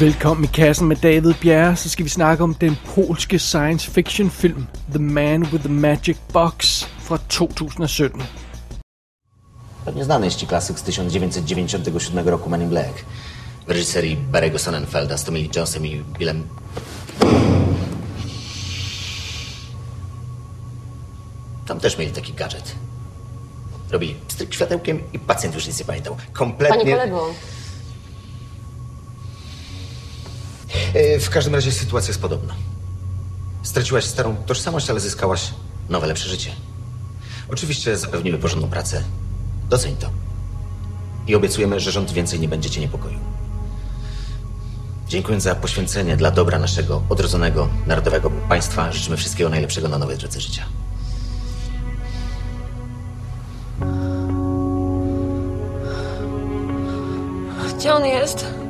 Velkommen i kassen med David Bjerre, så skal vi snakke om den polske science fiction film The Man with the Magic Box fra 2017. Pewnie znany jest ci klasyk z 1997 roku Men in Black. W reżyserii Barry'ego Sonnenfelda z Tommy Lee Jonesem i Billem... Tam też mieli taki gadżet. Robili stryk światełkiem i pacjent już nic nie pamiętał. Kompletnie... Panie kolego, W każdym razie sytuacja jest podobna. Straciłaś starą tożsamość, ale zyskałaś nowe, lepsze życie. Oczywiście zapewnimy porządną pracę. Doceń to. I obiecujemy, że rząd więcej nie będzie cię niepokoił. Dziękując za poświęcenie dla dobra naszego odrodzonego, narodowego państwa, życzymy wszystkiego najlepszego na nowej drodze życia. gdzie on jest?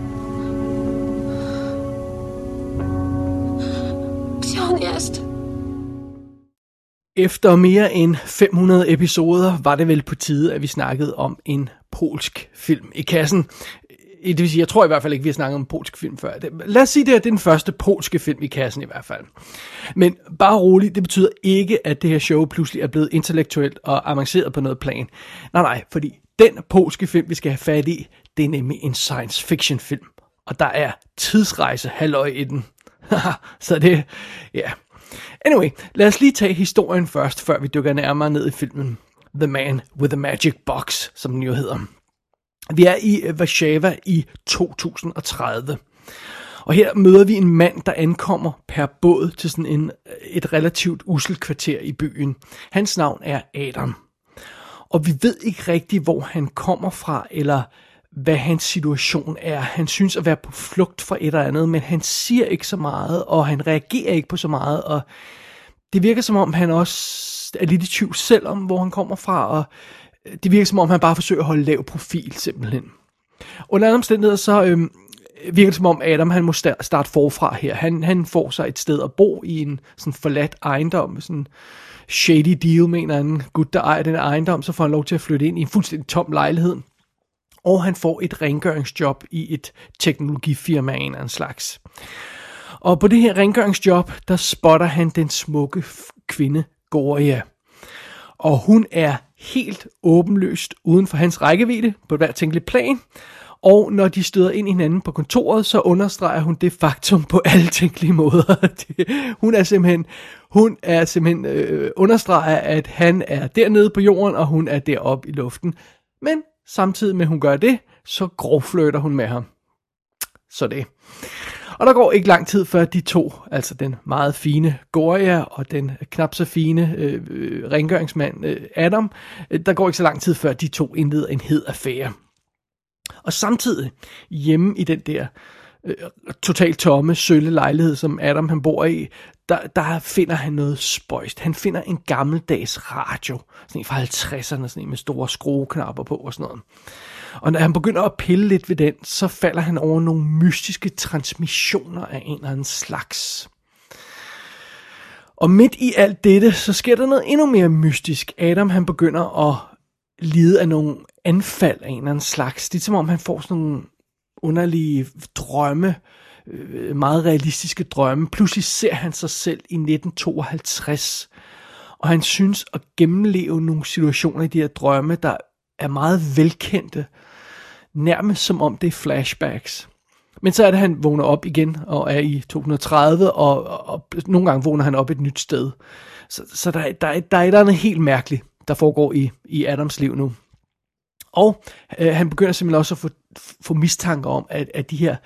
Gdzie? Efter mere end 500 episoder var det vel på tide, at vi snakkede om en polsk film i kassen. Det vil sige, jeg tror i hvert fald ikke, vi har snakket om en polsk film før. Lad os sige det, det er den første polske film i kassen i hvert fald. Men bare roligt, det betyder ikke, at det her show pludselig er blevet intellektuelt og avanceret på noget plan. Nej, nej, fordi den polske film, vi skal have fat i, det er nemlig en science fiction film. Og der er tidsrejse halløj i den. Så det, ja. Anyway, lad os lige tage historien først, før vi dykker nærmere ned i filmen. The Man with the Magic Box, som den jo hedder. Vi er i Warszawa i 2030. Og her møder vi en mand, der ankommer per båd til sådan en, et relativt uselt kvarter i byen. Hans navn er Adam. Og vi ved ikke rigtigt, hvor han kommer fra, eller hvad hans situation er. Han synes at være på flugt fra et eller andet, men han siger ikke så meget, og han reagerer ikke på så meget, og det virker som om, han også er lidt i tvivl selv om, hvor han kommer fra, og øh, det virker som om, han bare forsøger at holde lav profil, simpelthen. Under andre omstændigheder, så øhm, virker det som om, Adam han må starte forfra her. Han, han får sig et sted at bo i en sådan forladt ejendom, sådan shady deal, med en gut, der ejer den ejendom, så får han lov til at flytte ind i en fuldstændig tom lejlighed. Og han får et rengøringsjob i et teknologifirma af en eller anden slags. Og på det her rengøringsjob, der spotter han den smukke kvinde, Goria. Og hun er helt åbenlyst uden for hans rækkevidde på hver tænkelig plan. Og når de støder ind i hinanden på kontoret, så understreger hun det faktum på alle tænkelige måder. Det, hun er simpelthen, hun er simpelthen øh, understreger, at han er dernede på jorden, og hun er deroppe i luften. Men samtidig med at hun gør det, så grovfløter hun med ham. Så det. Og der går ikke lang tid før de to, altså den meget fine Goria og den knap så fine øh, rengøringsmand øh, Adam, øh, der går ikke så lang tid før de to indleder en hed affære. Og samtidig hjemme i den der øh, totalt tomme, sølle lejlighed, som Adam han bor i, der, der finder han noget spøjst. Han finder en gammeldags radio, sådan en fra 50'erne, sådan en med store skrueknapper på og sådan noget. Og når han begynder at pille lidt ved den, så falder han over nogle mystiske transmissioner af en eller anden slags. Og midt i alt dette, så sker der noget endnu mere mystisk. Adam han begynder at lide af nogle anfald af en eller anden slags. Det er som om han får sådan nogle underlige drømme, øh, Øh, meget realistiske drømme. Pludselig ser han sig selv i 1952, og han synes at gennemleve nogle situationer i de her drømme, der er meget velkendte, nærmest som om det er flashbacks. Men så er det, at han vågner op igen og er i 230, og, og, og nogle gange vågner han op et nyt sted. Så, så der, der, der, er- der er et eller andet helt mærkeligt, der foregår i, i Adams liv nu. Og øh, han begynder simpelthen også at få, få mistanker om, at, at de her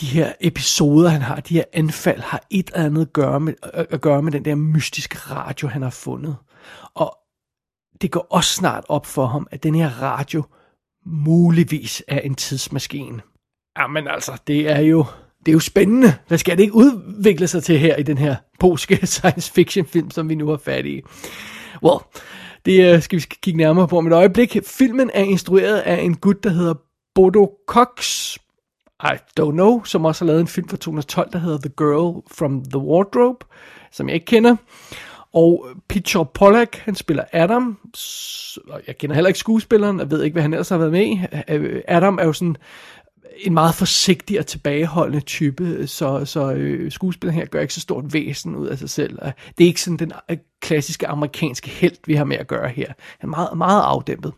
de her episoder, han har, de her anfald, har et eller andet at gøre med, øh, at gøre med den der mystiske radio, han har fundet. Og det går også snart op for ham, at den her radio muligvis er en tidsmaskine. Jamen altså, det er jo, det er jo spændende. Hvad skal det ikke udvikle sig til her i den her polske science fiction film, som vi nu har fat i? Well, det øh, skal vi kigge nærmere på om et øjeblik. Filmen er instrueret af en gut, der hedder Bodo Cox. I don't know, som også har lavet en film fra 2012, der hedder The Girl from the Wardrobe, som jeg ikke kender. Og Peter Pollack, han spiller Adam. Jeg kender heller ikke skuespilleren, og ved ikke, hvad han ellers har været med i. Øh, Adam er jo sådan en meget forsigtig og tilbageholdende type, så, så øh, skuespilleren her gør ikke så stort væsen ud af sig selv. Det er ikke sådan den øh, klassiske amerikanske held, vi har med at gøre her. Han er meget, meget afdæmpet.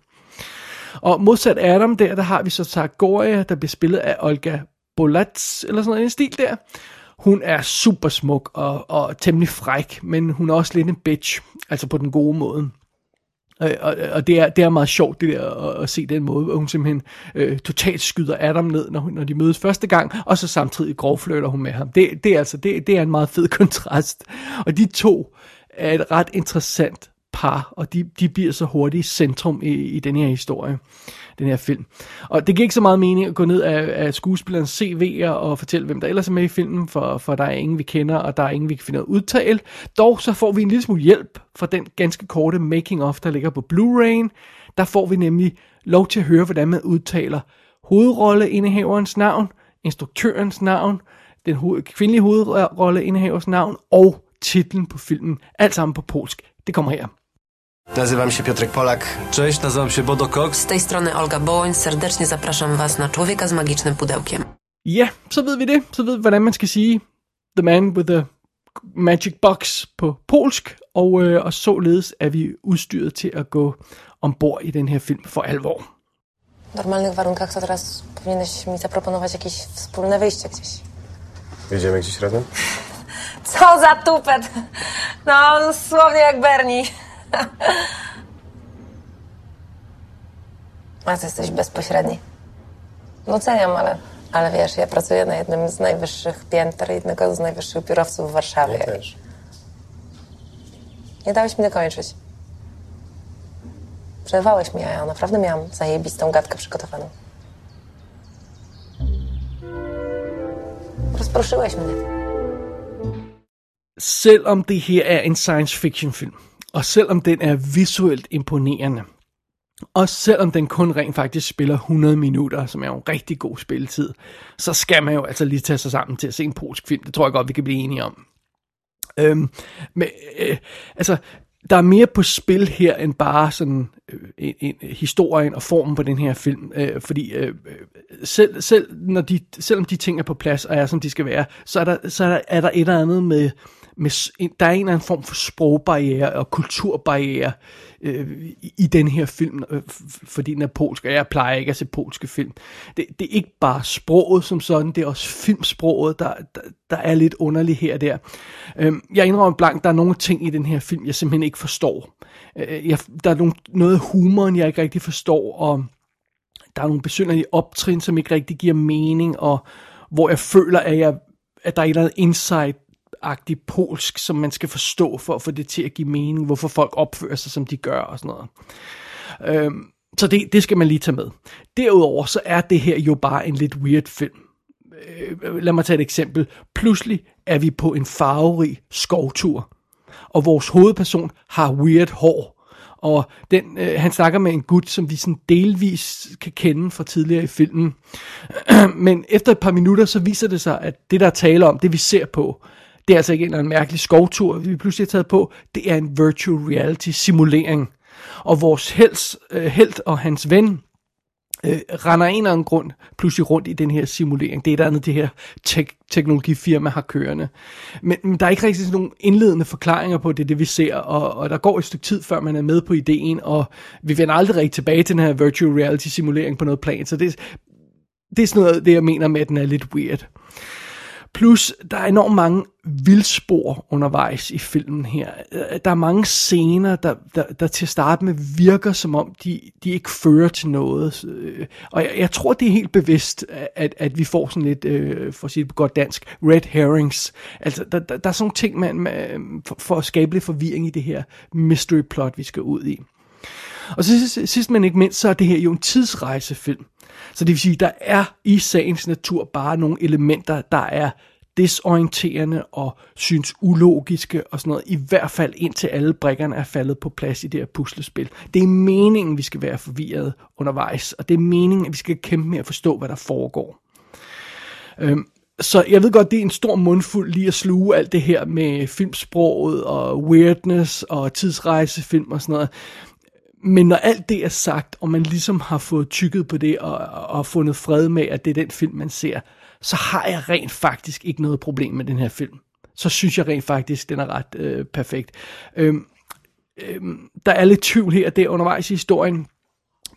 Og modsat Adam der, der har vi så Tagoria, der bliver spillet af Olga Bolats, eller sådan noget, en stil der. Hun er super smuk og, og temmelig fræk, men hun er også lidt en bitch, altså på den gode måde. Og, og, og det, er, det er meget sjovt det der at, at se den måde, hvor hun simpelthen øh, totalt skyder Adam ned, når, når de mødes første gang, og så samtidig grovfløter hun med ham. Det, det, er altså, det, det er en meget fed kontrast. Og de to er et ret interessant par, og de, de bliver så hurtigt centrum i, i den her historie, den her film. Og det giver ikke så meget mening at gå ned af, af skuespillerens CV'er og fortælle, hvem der ellers er med i filmen, for, for der er ingen, vi kender, og der er ingen, vi kan finde ud udtale. Dog så får vi en lille smule hjælp fra den ganske korte making-of, der ligger på Blu-ray. Der får vi nemlig lov til at høre, hvordan man udtaler hovedrolleindehaverens navn, instruktørens navn, den ho- kvindelige hovedrolleindehavers navn og titlen på filmen. Alt sammen på polsk. Det kommer her. Nazywam się Piotrek Polak. Cześć, nazywam się Bodo Cox. Z tej strony Olga Bołoń. Serdecznie zapraszam Was na Człowieka z magicznym pudełkiem. Ja, så ved vi det. Så ved vi, hvordan man skal sige The Man with the Magic Box på polsk. Og, øh, og således er vi udstyret til at gå ombord i den her film for alvor. W normalnych warunkach to teraz powinieneś mi zaproponować jakieś wspólne wyjście gdzieś. Jedziemy gdzieś razem? Co za tupet! No, dosłownie jak Bernie. A ty jesteś bezpośredni. Doceniam, ale, ale wiesz, ja pracuję na jednym z najwyższych pięter, jednego z najwyższych biurowców w Warszawie. Ja też. Nie dałeś mi dokończyć. Przerwałeś mi, a ja naprawdę miałam zajebistą gadkę przygotowaną. Rozproszyłeś mnie. Selvom det her er en science fiction film, og selvom den er visuelt imponerende, og selvom den kun rent faktisk spiller 100 minutter, som er jo en rigtig god spilletid, så skal man jo altså lige tage sig sammen til at se en polsk film. Det tror jeg godt, vi kan blive enige om. Øhm, men, øh, altså, der er mere på spil her end bare sådan øh, en, en, historien og formen på den her film, øh, fordi øh, øh selv, selv når de, selvom de ting er på plads og er som de skal være, så er der, så er der, er der et eller andet med med, der er en eller anden form for sprogbarriere og kulturbarriere øh, i, i den her film, øh, fordi den er polsk, og jeg plejer ikke at se polske film. Det, det er ikke bare sproget som sådan, det er også filmsproget, der, der, der er lidt underligt her og der. Øh, jeg indrømmer blankt, der er nogle ting i den her film, jeg simpelthen ikke forstår. Øh, jeg, der er nogle, noget af humoren, jeg ikke rigtig forstår, og der er nogle besynderlige optrin, som ikke rigtig giver mening, og hvor jeg føler, at, jeg, at der er et eller andet insight agtig polsk, som man skal forstå for at få det til at give mening, hvorfor folk opfører sig, som de gør og sådan noget. Øhm, så det, det skal man lige tage med. Derudover så er det her jo bare en lidt weird film. Øh, lad mig tage et eksempel. Pludselig er vi på en farverig skovtur, og vores hovedperson har weird hår. Og den, øh, han snakker med en gut, som vi sådan delvis kan kende fra tidligere i filmen. Men efter et par minutter, så viser det sig, at det der taler om, det vi ser på, det er altså ikke en eller anden mærkelig skovtur, vi pludselig har taget på. Det er en virtual reality simulering. Og vores hels, øh, held og hans ven øh, render en eller anden grund pludselig rundt i den her simulering. Det er der andet, det her tek- teknologifirma har kørende. Men, men der er ikke rigtig sådan nogle indledende forklaringer på det, det vi ser, og, og der går et stykke tid, før man er med på ideen, og vi vender aldrig rigtig tilbage til den her virtual reality simulering på noget plan. Så det, det er sådan noget, det jeg mener med, at den er lidt weird. Plus, der er enormt mange vildspor undervejs i filmen her. Der er mange scener, der, der, der til at starte med virker som om, de, de ikke fører til noget. Og jeg, jeg tror, det er helt bevidst, at, at vi får sådan lidt, øh, for at sige det på godt dansk, red herrings. Altså, der, der, der er sådan nogle ting, man, man, for, for at skabe lidt forvirring i det her mystery plot, vi skal ud i. Og så sidst, sidst men ikke mindst, så er det her jo en tidsrejsefilm. Så det vil sige, der er i sagens natur bare nogle elementer, der er desorienterende og synes ulogiske og sådan noget. I hvert fald indtil alle brikkerne er faldet på plads i det her puslespil. Det er meningen, vi skal være forvirret undervejs, og det er meningen, at vi skal kæmpe med at forstå, hvad der foregår. Øhm, så jeg ved godt, det er en stor mundfuld lige at sluge alt det her med filmsproget og weirdness og tidsrejsefilm og sådan noget men når alt det er sagt, og man ligesom har fået tykket på det, og, og fundet fred med, at det er den film, man ser, så har jeg rent faktisk ikke noget problem med den her film. Så synes jeg rent faktisk, den er ret øh, perfekt. Øhm, øhm, der er lidt tvivl her og der undervejs i historien,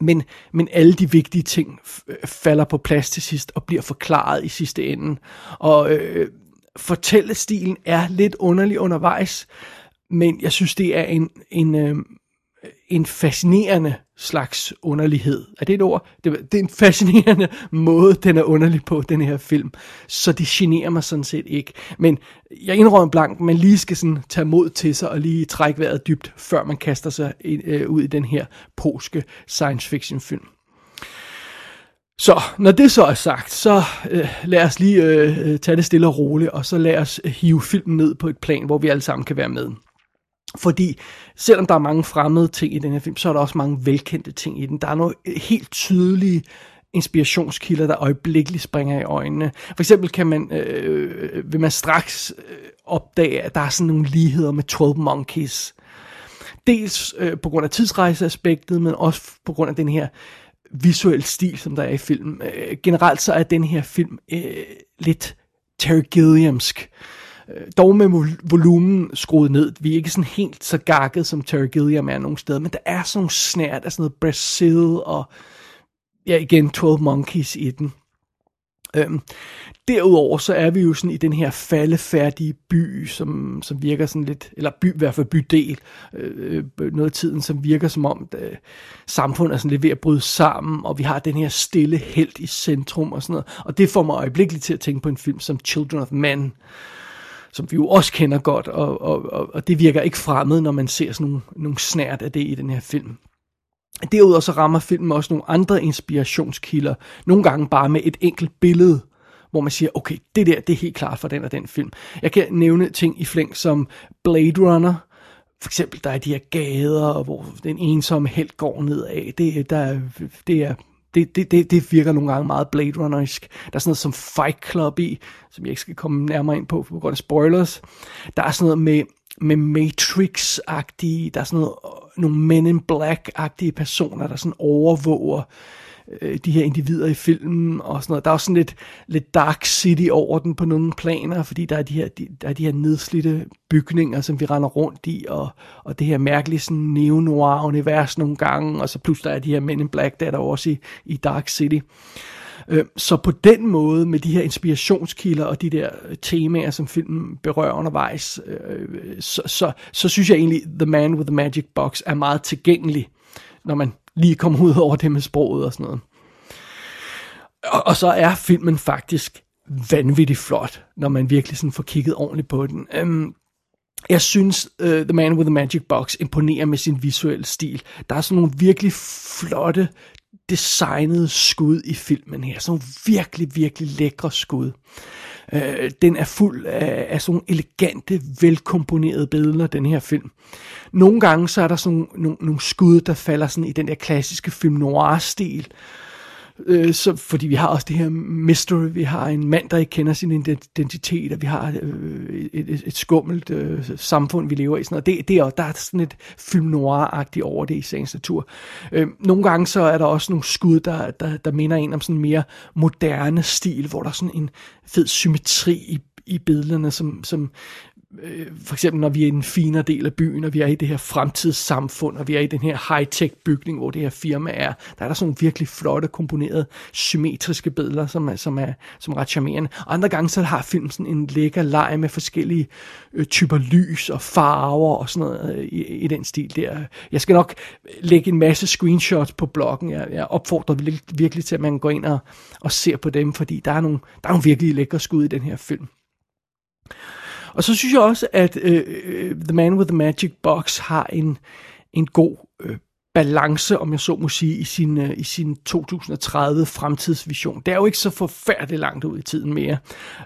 men, men alle de vigtige ting øh, falder på plads til sidst og bliver forklaret i sidste ende. Og øh, fortællestilen er lidt underlig undervejs, men jeg synes, det er en, en, øh, en fascinerende slags underlighed. Er det et ord? Det, det er en fascinerende måde, den er underlig på, den her film. Så det generer mig sådan set ikke. Men jeg indrømmer blank, man lige skal sådan tage mod til sig og lige trække vejret dybt, før man kaster sig øh, ud i den her polske science fiction film. Så, når det så er sagt, så øh, lad os lige øh, øh tage det stille og roligt, og så lad os øh, hive filmen ned på et plan, hvor vi alle sammen kan være med. Fordi selvom der er mange fremmede ting i den her film, så er der også mange velkendte ting i den. Der er nogle helt tydelige inspirationskilder, der øjeblikkeligt springer i øjnene. For eksempel kan man, øh, vil man straks øh, opdage, at der er sådan nogle ligheder med 12 Monkeys. Dels øh, på grund af tidsrejseaspektet, men også på grund af den her visuelle stil, som der er i filmen. Øh, generelt så er den her film øh, lidt Terry Gilliamsk. Øh, Øh, dog med volumen skruet ned. Vi er ikke sådan helt så gakket, som Terry Gilliam er nogle steder, men der er sådan nogle snært af sådan noget Brazil og ja, igen 12 Monkeys i den. Øhm, derudover så er vi jo sådan i den her faldefærdige by, som, som virker sådan lidt, eller by, i hvert fald bydel, øh, øh noget af tiden, som virker som om øh, samfundet er sådan lidt ved at bryde sammen, og vi har den her stille held i centrum og sådan noget. Og det får mig øjeblikkeligt til at tænke på en film som Children of Men, som vi jo også kender godt, og, og, og, og det virker ikke fremmed, når man ser sådan nogle, nogle snært af det i den her film. Derudover så rammer filmen også nogle andre inspirationskilder, nogle gange bare med et enkelt billede, hvor man siger, okay, det der, det er helt klart for den og den film. Jeg kan nævne ting i flæng som Blade Runner, for eksempel, der er de her gader, hvor den ensomme held går nedad. Det, der, det er det, det, det, det virker nogle gange meget Blade Runner-isk. Der er sådan noget som Fight Club i, som jeg ikke skal komme nærmere ind på, på grund af spoilers. Der er sådan noget med, med Matrix-agtige, der er sådan noget, øh, nogle Men in Black-agtige personer, der sådan overvåger øh, Øh, de her individer i filmen og sådan noget. Der er også sådan lidt, lidt Dark City over den på nogle planer, fordi der er de her, de, der er de her nedslidte bygninger, som vi render rundt i, og, og det her mærkelige sådan neo-noir-univers nogle gange, og så pludselig er de her Men in Black, der er der også i, i Dark City. Øh, så på den måde, med de her inspirationskilder og de der temaer, som filmen berører undervejs, øh, så, så, så synes jeg egentlig, The Man with the Magic Box er meget tilgængelig, når man lige komme ud over det med sproget og sådan noget. Og, og så er filmen faktisk vanvittigt flot, når man virkelig sådan får kigget ordentligt på den. Um, jeg synes, uh, The Man with the Magic Box imponerer med sin visuelle stil. Der er sådan nogle virkelig flotte, designede skud i filmen her. Sådan nogle virkelig, virkelig lækre skud. Øh, den er fuld af, af sådan elegante, velkomponerede billeder, den her film. Nogle gange så er der sådan nogle, nogle skud, der falder sådan i den der klassiske film noir-stil, Øh, Øh, så, fordi vi har også det her mystery, vi har en mand, der ikke kender sin identitet, og vi har øh, et, et, et skummelt øh, samfund, vi lever i. Sådan og Det, det er, der er sådan et film noir-agtigt over det i sagens natur. Øh, nogle gange så er der også nogle skud, der, der, der minder en om sådan en mere moderne stil, hvor der er sådan en fed symmetri i, i billederne, som, som øh, for eksempel når vi er i den finere del af byen, og vi er i det her fremtidssamfund, og vi er i den her high-tech bygning, hvor det her firma er, der er der sådan nogle virkelig flotte, komponerede, symmetriske billeder, som er, som er, som er ret charmerende. Og andre gange så har filmen sådan en lækker leg med forskellige øh, typer lys og farver og sådan noget øh, i, i den stil der. Jeg skal nok lægge en masse screenshots på bloggen. Jeg, jeg opfordrer virkelig, virkelig til, at man går ind og, og ser på dem, fordi der er nogle, der er nogle virkelig lækre skud i den her film. Og så synes jeg også, at øh, øh, The Man with the Magic Box har en, en god øh, balance, om jeg så må sige, i sin, øh, i sin 2030 fremtidsvision. Det er jo ikke så forfærdeligt langt ud i tiden mere.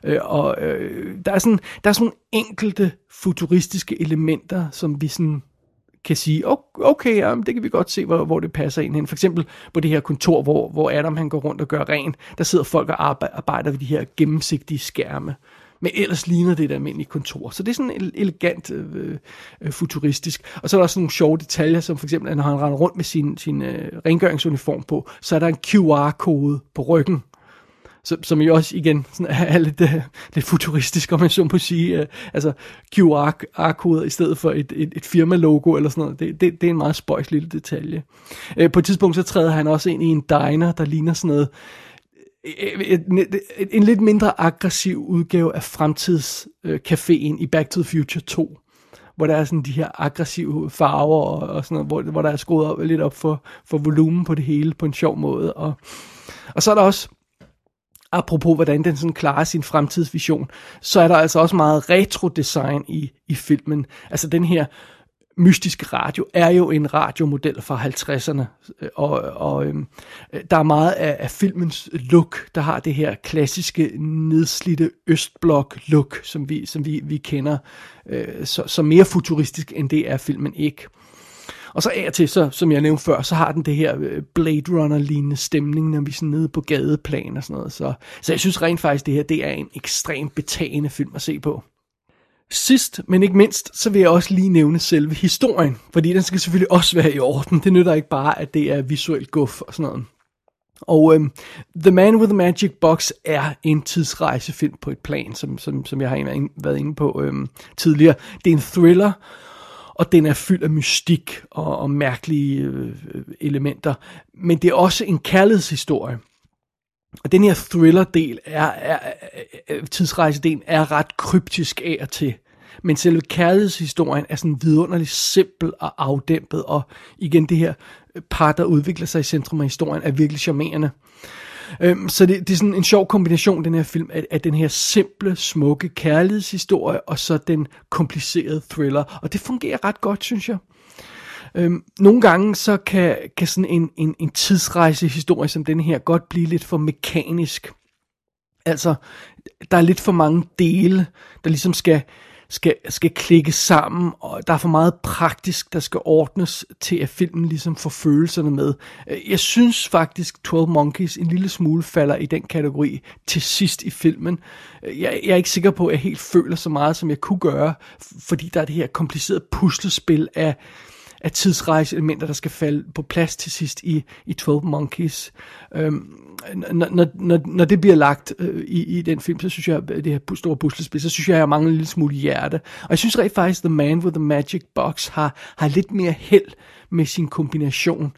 Øh, og øh, der, er sådan, der er sådan nogle enkelte futuristiske elementer, som vi sådan kan sige, okay, ja, det kan vi godt se, hvor, hvor det passer ind hen. For eksempel på det her kontor, hvor, hvor Adam han går rundt og gør rent, der sidder folk og arbejder ved de her gennemsigtige skærme men ellers ligner det et almindeligt kontor. Så det er sådan elegant øh, øh, futuristisk. Og så er der også nogle sjove detaljer, som for eksempel, når han render rundt med sin, sin øh, rengøringsuniform på, så er der en QR-kode på ryggen som, som jo også igen sådan er lidt, uh, lidt futuristisk, om man så må sige. Uh, altså QR-koder i stedet for et, et, et firma-logo eller sådan noget. Det, det, det er en meget spøjs lille detalje. Uh, på et tidspunkt så træder han også ind i en diner, der ligner sådan noget Øh, øh, øh, en, lidt mindre aggressiv udgave af fremtidscaféen i Back to the Future 2 hvor der er sådan de her aggressive farver og, og sådan noget, hvor, hvor der er skruet op, lidt op for, for volumen på det hele på en sjov måde. Og, og så er der også apropos hvordan den sådan klarer sin fremtidsvision, så er der altså også meget retro-design i, i filmen. Altså den her mystiske radio er jo en radiomodel fra 50'erne, øh, og, og øhm, der er meget af, af filmens look, der har det her klassiske nedslidte østblok look, som vi, som vi, vi kender, øh, så, så mere futuristisk end det er filmen ikke. Og så af og til, så, som jeg nævnte før, så har den det her øh, Blade Runner-lignende stemning, når vi er sådan nede på gadeplan og sådan noget. Så, så jeg synes rent faktisk, det her det er en ekstremt betagende film at se på. Sidst, men ikke mindst, så vil jeg også lige nævne selve historien, fordi den skal selvfølgelig også være i orden. Det nytter ikke bare, at det er visuelt guf og sådan noget. Og øhm, The Man with the Magic Box er en tidsrejsefilm på et plan, som, som, som jeg har været inde på øhm, tidligere. Det er en thriller, og den er fyldt af mystik og, og mærkelige øh, øh elementer. Men det er også en kærlighedshistorie. Og den her thriller-del er, er, er tidsrejsedelen er ret kryptisk af og til. Men selve kærlighedshistorien er sådan vidunderligt simpel og afdæmpet, og igen det her par, der udvikler sig i centrum af historien, er virkelig charmerende. Øhm, så det, det er sådan en sjov kombination, den her film, af, af den her simple, smukke kærlighedshistorie, og så den komplicerede thriller. Og det fungerer ret godt, synes jeg. Øhm, nogle gange så kan, kan sådan en, en, en tidsrejsehistorie som den her godt blive lidt for mekanisk. Altså, der er lidt for mange dele, der ligesom skal skal, skal klikke sammen, og der er for meget praktisk, der skal ordnes til, at filmen ligesom får følelserne med. Øh, jeg synes faktisk, 12 Monkeys en lille smule falder i den kategori til sidst i filmen. Øh, jeg, jeg er ikke sikker på, at jeg helt føler så meget, som jeg kunne gøre, fordi der er det her komplicerede puslespil af af tidsrejseelementer, der skal falde på plads til sidst i, i 12 Monkeys. Øhm, når, når, når det bliver lagt øh, i, i den film, så synes jeg, det her store puslespil, så synes jeg, jeg mangler en lille smule hjerte. Og jeg synes rent faktisk, The Man with the Magic Box har, har lidt mere held med sin kombination.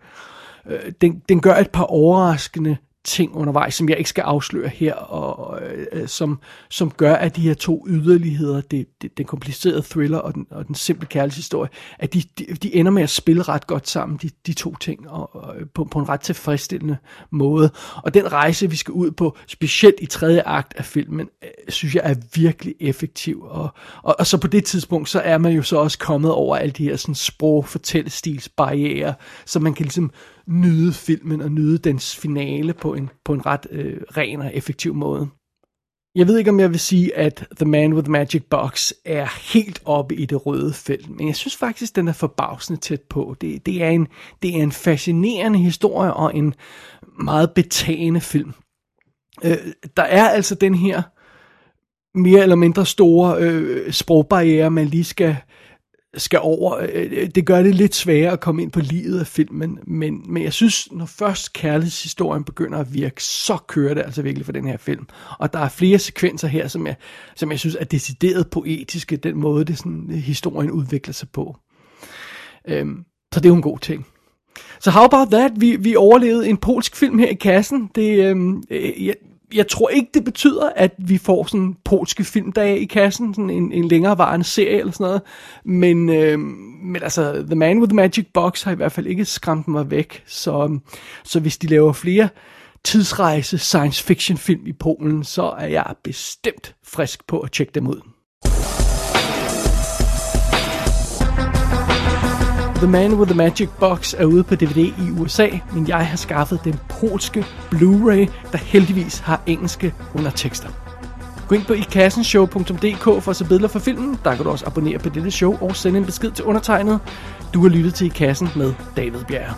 Øh, den, den gør et par overraskende ting undervejs, som jeg ikke skal afsløre her, og øh, øh, som, som gør, at de her to yderligheder, det, det, den komplicerede thriller og den, og den simple kærlighedshistorie, at de, de, de ender med at spille ret godt sammen, de, de to ting, og, og øh, på, på en ret tilfredsstillende måde. Og den rejse, vi skal ud på, specielt i tredje akt af filmen, øh, synes jeg er virkelig effektiv. Og, og, og så på det tidspunkt, så er man jo så også kommet over alle de her sådan, sprog, fortællestils så man kan ligesom nyde filmen og nyde dens finale på en, på en ret øh, ren og effektiv måde. Jeg ved ikke, om jeg vil sige, at The Man with the Magic Box er helt oppe i det røde felt, men jeg synes faktisk, den er forbavsende tæt på. Det, det, er, en, det er en fascinerende historie og en meget betagende film. Øh, der er altså den her mere eller mindre store øh, sprogbarriere, man lige skal skal over. Øh, øh, det gør det lidt sværere at komme ind på livet af filmen, men, men jeg synes, når først kærlighedshistorien begynder at virke, så kører det altså virkelig for den her film. Og der er flere sekvenser her, som jeg, som jeg synes er decideret poetiske, den måde, det sådan, øh, historien udvikler sig på. Øhm, så det er jo en god ting. Så how about that? Vi, vi overlevede en polsk film her i kassen. Det, øhm, jeg, jeg tror ikke, det betyder, at vi får sådan polske filmdage i kassen, sådan en, en længerevarende serie eller sådan noget. Men, øh, men altså, The Man with the Magic Box har i hvert fald ikke skræmt mig væk. Så, så hvis de laver flere tidsrejse science fiction film i Polen, så er jeg bestemt frisk på at tjekke dem ud. The Man with the Magic Box er ude på DVD i USA, men jeg har skaffet den polske Blu-ray, der heldigvis har engelske undertekster. Gå ind på ikassenshow.dk for at se billeder for filmen. Der kan du også abonnere på dette show og sende en besked til undertegnet. Du har lyttet til I Kassen med David Bjerg.